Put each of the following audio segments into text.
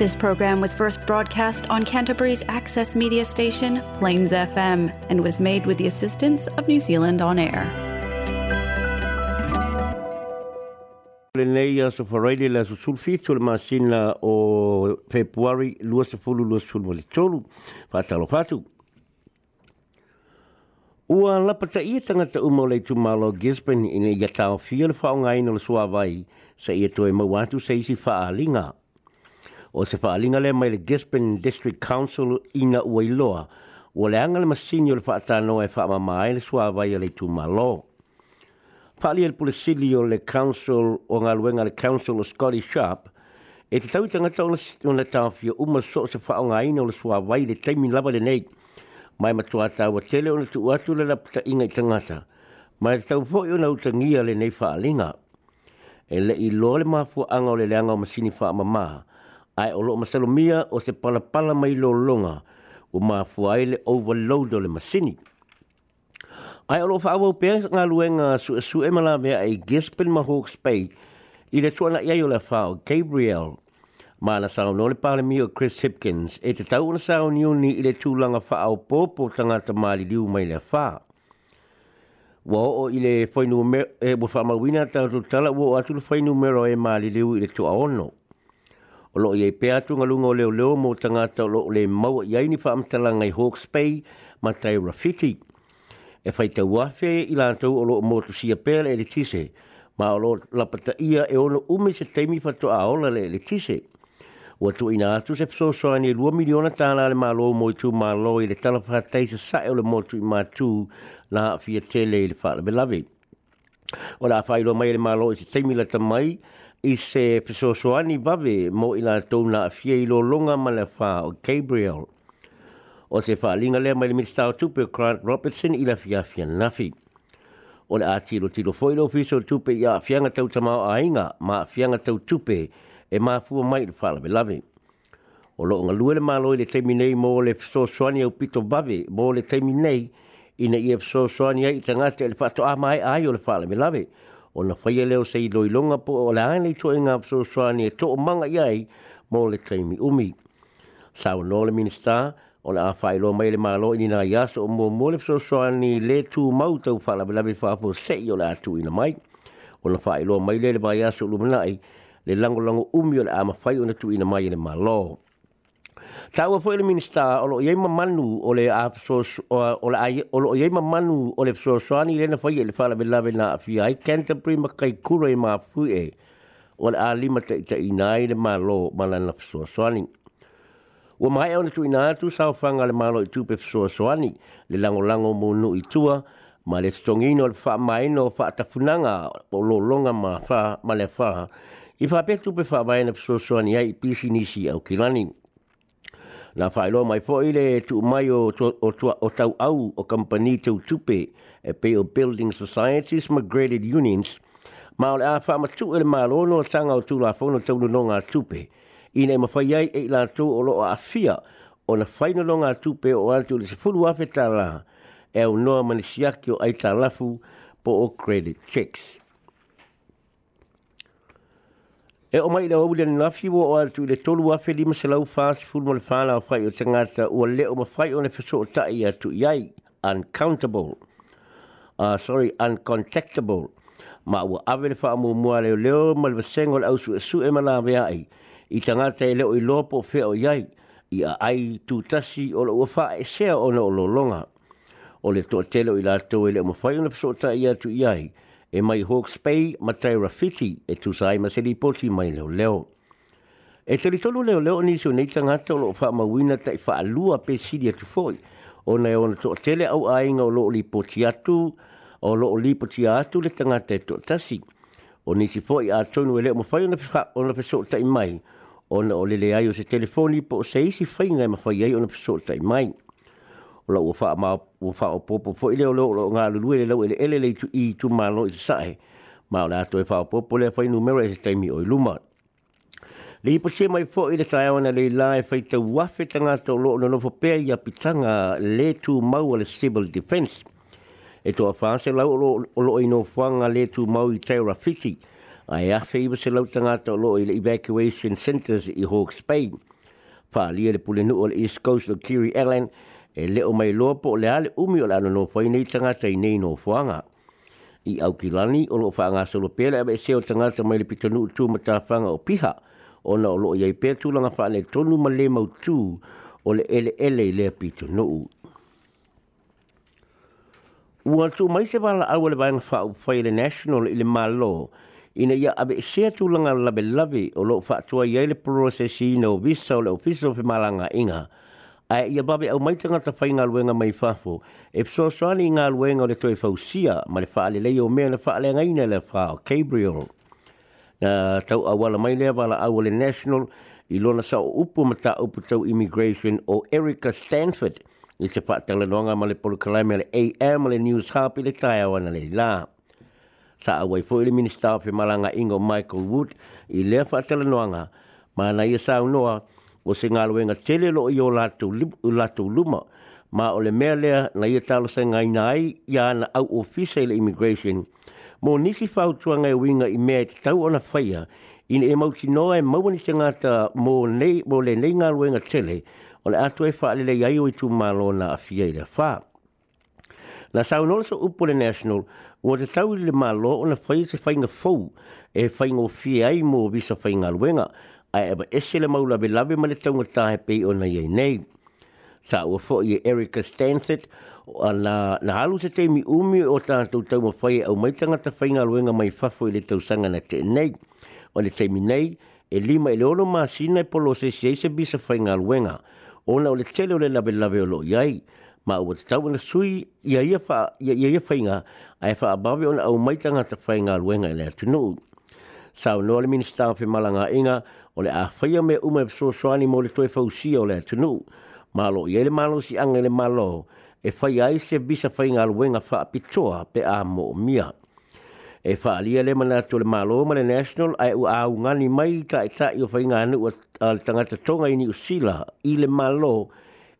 This program was first broadcast on Canterbury's access media station, Plains FM, and was made with the assistance of New Zealand On Air. Lenei a so whareile la so sulfito le masina o Februari lua sa fulu lua sulmo le tolu, whatalo fatu. Ua lapata ia tangata umo le tu malo Gisborne ina ia tau fia le whaongaina le suawai sa ia toe mawatu seisi whaalinga. o se faalinga le mai le Gisborne District Council ina ua iloa o le angale masini o le faatano e faa mamae le sua avai le tu malo. Faalia le pulisili o le council o ngā luenga le council o Scotty Sharp e te tau tangata o le tawhia uma so se faa o ngā ina o le sua avai le taimi lava le neit mai matua tawa tele o le tu atu le lapta inga i tangata mai te tau fōi o na utangia le nei faalinga e le i lo le mafua anga o le leanga o masini faa mamaa ai o lo masalo mia o se palapala mai lo longa o ma fuai le overload o le masini ai o lo fa o pe nga luenga su su e mala me ai gespel ma hook spay i le tuana ia yo le fa gabriel ma na sa no le pale mia chris hipkins e te tau na sa o ni i le tu langa fa o popo tanga ta mali liu mai le fa wa o i le foinu me e bo fa ma wina ta tu wo atu le foinu me e mali liu i le tu ono o lo ye pe atu nga leo leo mo tanga ta lo le mau ye ni fa am ngai hawks bay ma rafiti e fai te wafe i la tau o lo mo sia pe le le tise ma o lo la ia e ono umi se temi fa to a ola le le tise o tu ina atu se pso so ani 2 e miliona tala le malo mo tu malo i le tala fa tai sa e le mo tu ma tu la fia tele le fa le belavi o la fai lo mai e le malo se temi la tamai mai i se pesosoani babe mo i la tōna a fie i lo longa ma le wha o Gabriel. O se wha linga lea mai le minister o tupe Grant Robertson i la fia fia nafi. O le atiro tiro foi lo fiso tupe i a fianga tau tamau a inga ma a fianga tau tupe e ma fua mai le wha lave O lo nga le malo i le teiminei mo le pesosoani au pito babe mo le teiminei ina i e pesosoani ai i tangate le wha to a mai ai o le wha lave lave o na whaia leo sei loilonga po o la ane toa inga so soani e toa manga iai mo le taimi umi. Sao no le minister, o na awha ilo mai le malo ini na iaso o mo mo le so soani le tu mau tau whala bilabi whaafo sei o la atu ina mai. O na whaia ilo mai le le ba iaso lumanai le lango lango umi o le ama whai o na tu ina mai le malo. Malo. Tau afo ele minister o lo yei mamanu ole le a sos o ai o lo yei mamanu o le sos o ani lena fai ele fala bela bela afi ai kenta prima kai kuro e mafu e o le a lima te te inai le malo malana sos o ani. Ua mai au na tu inatu fanga le malo i tupe sos o le lango lango munu i tua ma le stongino le fa no fa tafunanga o lo longa ma fa male le fa i fa petu pe fa baina sos o ani ai pisi nisi au kilani na whaelo mai fo ile tu mai o, o, o, o tau au o kampani tau tupe e pe o building societies Migrated graded unions ma ole a wha matu ele ma lono o tanga o tu la fono tau no ngā tupe i nei ma whai ai e la tu o lo a fia o na whai no ngā tupe o atu le se fulu afe ta e o noa manisiaki o ai lafu po o credit checks. E o mai lau wile nafi wo o atu le tolu wafe lima se lau fast food mo le whala o whai o tangata ua le o mawhai o ne fiso o tai atu iai uncountable. Uh, sorry, uncontactable. Ma ua ave le wha amu leo leo ma le vasengo le ausu e su e mala vea ai. I tangata e leo i lopo o whea o iai i a ai tu tasi o la ua wha e sea o na o lo longa. O le toa telo i la tau e le o mawhai o ne fiso o tai atu iai e mai Hawke's Bay e ma te rawhiti e tūsai ma se poti mai leo leo. E te ritolo leo leo ni seo neita ngata o loo wha ma wina tai wha alua pe siri atu foi. O nei ona to tele au ainga o loo li atu, o loo li atu le tangata e to tasi. O ni si foi a tonu e leo ma whai ona wha ona wha mai. O na o lele ai se telefoni po o se isi whainga e ma whai ai ona wha soo tai mai o la ma ufa o popo fo ile o lo nga lu ile lo ile ele le tu i tu ma lo sai ma o la to ufa e o popo le fa numero ese mi o luma le ipo che mai fo ile tai ona le lai e fa te wa fe tanga to lo no fo pe ia pitanga le tu ma e o le civil defense e to fa se lo lo lo ino fa nga le tu ma i te rafiti ai a fe ibo se lo tanga to lo ile evacuation centers i hawks bay Pali, the Pulinu, East Coast, of Kiri Island, e le o mai loa po le ale umi o le ano no fai nei tangata i nei no fuanga. I au kilani o loo whaanga solo pēle e se o tangata mai le pitanu utu matafanga o piha o na o loo iai pētu langa whaane e tonu ma le mautu o le ele ele i le pitanu utu. Ua tu mai se wala au le wanga wha au whai le national i le malo ina ia abe e se tu langa labe labe o loo wha tua iai le prosesi ina o visa o le official fi malanga inga. Ia Ai, ia babe au mai tanga ta fainga luenga mai fafo e so so ani nga luenga le toi fausia ma le fa le o me le fa le nga ina le fa Gabriel na tau awala mai le o le national i lona sa upu mata upu tau immigration o Erica Stanford i se fa tele longa ma le polokalame le AM le news hub i le tai awana le la sa awai fo le minister of malanga ingo Michael Wood i le fa tele longa ma na ia sa unoa o se ngā loenga tele lo i o lātou luma, ma o le mea lea na i talo se ngai na ai i ana au ofisa le immigration, mō nisi whau tua ngai winga i mea te tau ona whaia, ina e mauti noa e mauani te ngāta mō, nei, le nei ngā loenga tele, o le atu e whaale le iai o i tū mālo na a fia i le whā. Na sau nolo so upo le national, o te tau i le mālo o na whai se whainga fau, e whainga o fia ai mō visa whainga loenga, ai e ba ese le maula be lawe ma le taunga tahe pe o na iei nei. Sa ua fo i e Erika Stanset, a na, na halu se te mi umi o tātou taunga whai e au maitanga ta whainga luenga mai fafo i le tausanga na te nei. O le teimi nei, e lima e le ono maa sina e polo se si eise bisa whainga luenga, ona o le tele o le lawe lawe o lo iai, ma ua te tau na sui ia ia whainga a e wha abawe ona au maitanga ta whainga luenga i e le atunu. Sao noa le minister fe malanga inga, o le a me uma so e soa soani mo le toi fausia o le atunu. Malo i ele malo si ang ele malo e whai ai se bisa whai ngā luenga wha pe a mo mia. E wha alia le mana le malo ma le national ai u a u ngani mai ta e ta i o whai ngā anu al tangata tonga i ni usila i le malo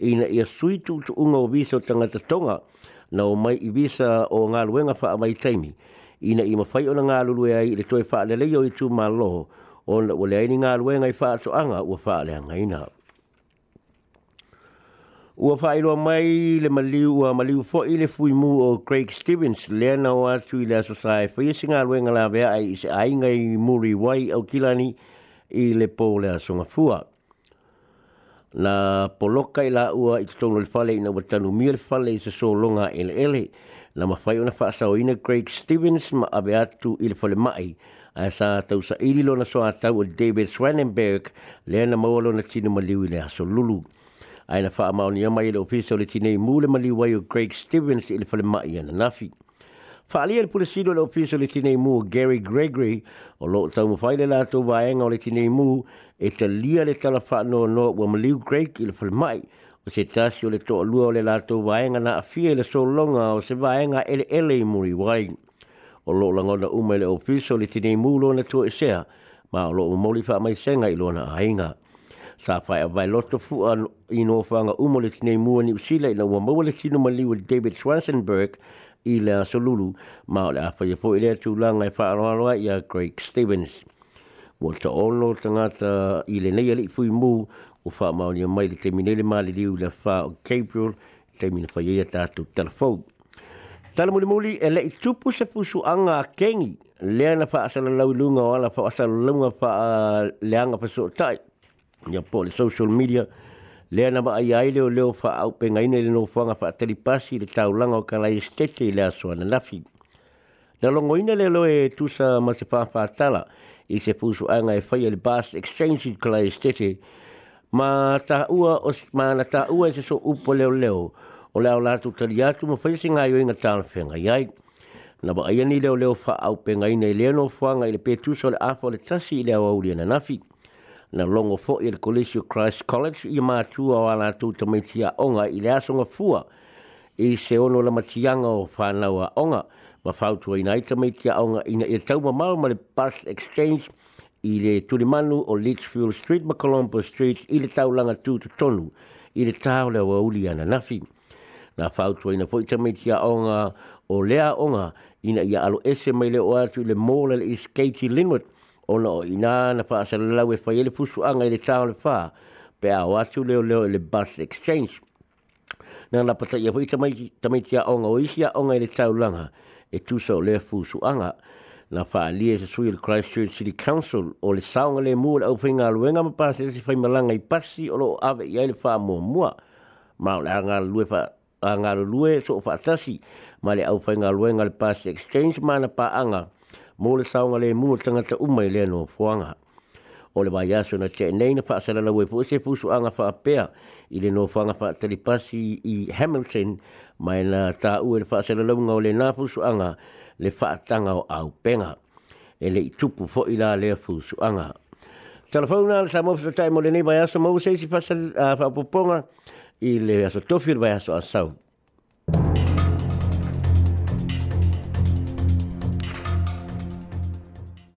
i na ia sui tu tu unga o visa o tangata tonga na o mai i visa o ngā luenga wha taimi. Ina na i mawhai o na ngā lulu e ai le toi wha le leo i tu malo malo o le wale ai ngā luenga i whaatoanga ua whaaleanga ina. Ua whaeloa mai le maliu ua maliu fo i le fui mu o Craig Stevens le na o atu i le asosai whaia si ngā luenga la vea ai i se ainga i muri wai au kilani i le pō le asonga fua. Na poloka i la ua i tutono le whale ina watanu mia le fale i se solonga ele ele. Na mawhai ona whaasau ina Craig Stevens ma abe atu i le fale mai a sa tau sa iri lona so atau o David Swanenberg le na maua lona tino maliu i le aso lulu. Ai na faa maoni ama i le ofisa o le tine i mule maliu wai o Greg Stevens i le fale mai ana nafi. Fa alia le pulesino le ofisa o le tine i mua Gary Gregory o lo tau mawhaile la tau vaenga o le tine i mua e ta lia le tala faa no no wa maliu Greg i le fale mai o se tasi o le toa lua o le la tau vaenga na afia i le so longa o se vaenga ele ele i muri wai. Wai. o lo la ngona uma le ofiso le tini mulo na tu esea ma o lo moli fa mai senga i lona ainga sa fa e vai loto fu an ino fanga umo le tini mua ni usila na ua maua le mali maliwa David Swansenberg i le asolulu ma o le awha ia fo i le tūlanga fa e whaaroaroa i a Greg Stevens. Mo ta ono tangata i le nei ali fui mu o wha maonia mai le te minele mali le liu le fa o Gabriel te mina whaia e tātou telefone. Tala muli muli e le tupu se fusu anga kengi leana na asala lau lunga o ala wha asala lunga wha leanga pa soo tai. Nia po le social media leana ba maa iai leo leo wha au pe ngaina le no whanga wha telipasi le tau o ka lai estete i lea na nafi. Na longo ina le loe e tusa ma se wha tala i se fusu anga e whaia le bus exchange i ka lai estete ma ta ua, os, ma na e se so upo leo leo. leo o le au lātou tari atu ma whai se ngāi o inga tāna whenga iai. Nā ba aia ni leo leo wha au pe ngai nei leo no whanga i le pētus o le āwha le tasi i leo au liana nafi. na longo fo i le Colesio Christ College i mātua o ala tū tamaitia onga i le asonga fua i se ono la matianga o na wa onga ma whautua i nei tamaitia onga i e tau ma mau ma le bus exchange i le turimanu o Litchfield Street ma Colombo Street i le taulanga tū tu tonu i le tau leo au liana nafi na fautua ina foi te mitia onga o lea onga ina ia alo ese mai le o atu le mōle le is Katie Lingwood o na o ina na wha asa le lau e ele fusu anga i le tāo wha pe a o atu leo leo le bus exchange na na pata ia foi te mitia onga o isi a onga i le tāo langa e tūsa o le fusu anga na wha lia e se sui le Christchurch City Council o le saunga le mua le au whainga luenga ma pāsi si se malanga i pasi o lo ave i aile wha mua mua ma lue wha a lue so o fatasi ma le au fai ngaro al pas exchange ma na pa anga mo le saunga le mu tangata umai le no fuanga o le vai aso na tēnei na whaasara na wefu e se fusu anga whaapea i le no whanga whaatari i Hamilton mai na tā ue fa sala na wunga ole na nā fusu anga le whaatanga o au penga e le i tupu fo ila la le fusu anga. Telefona le sa mōfisa tai mo le nei vai aso mōu seisi whaapoponga uh, i le aso tofi le vai aso asau.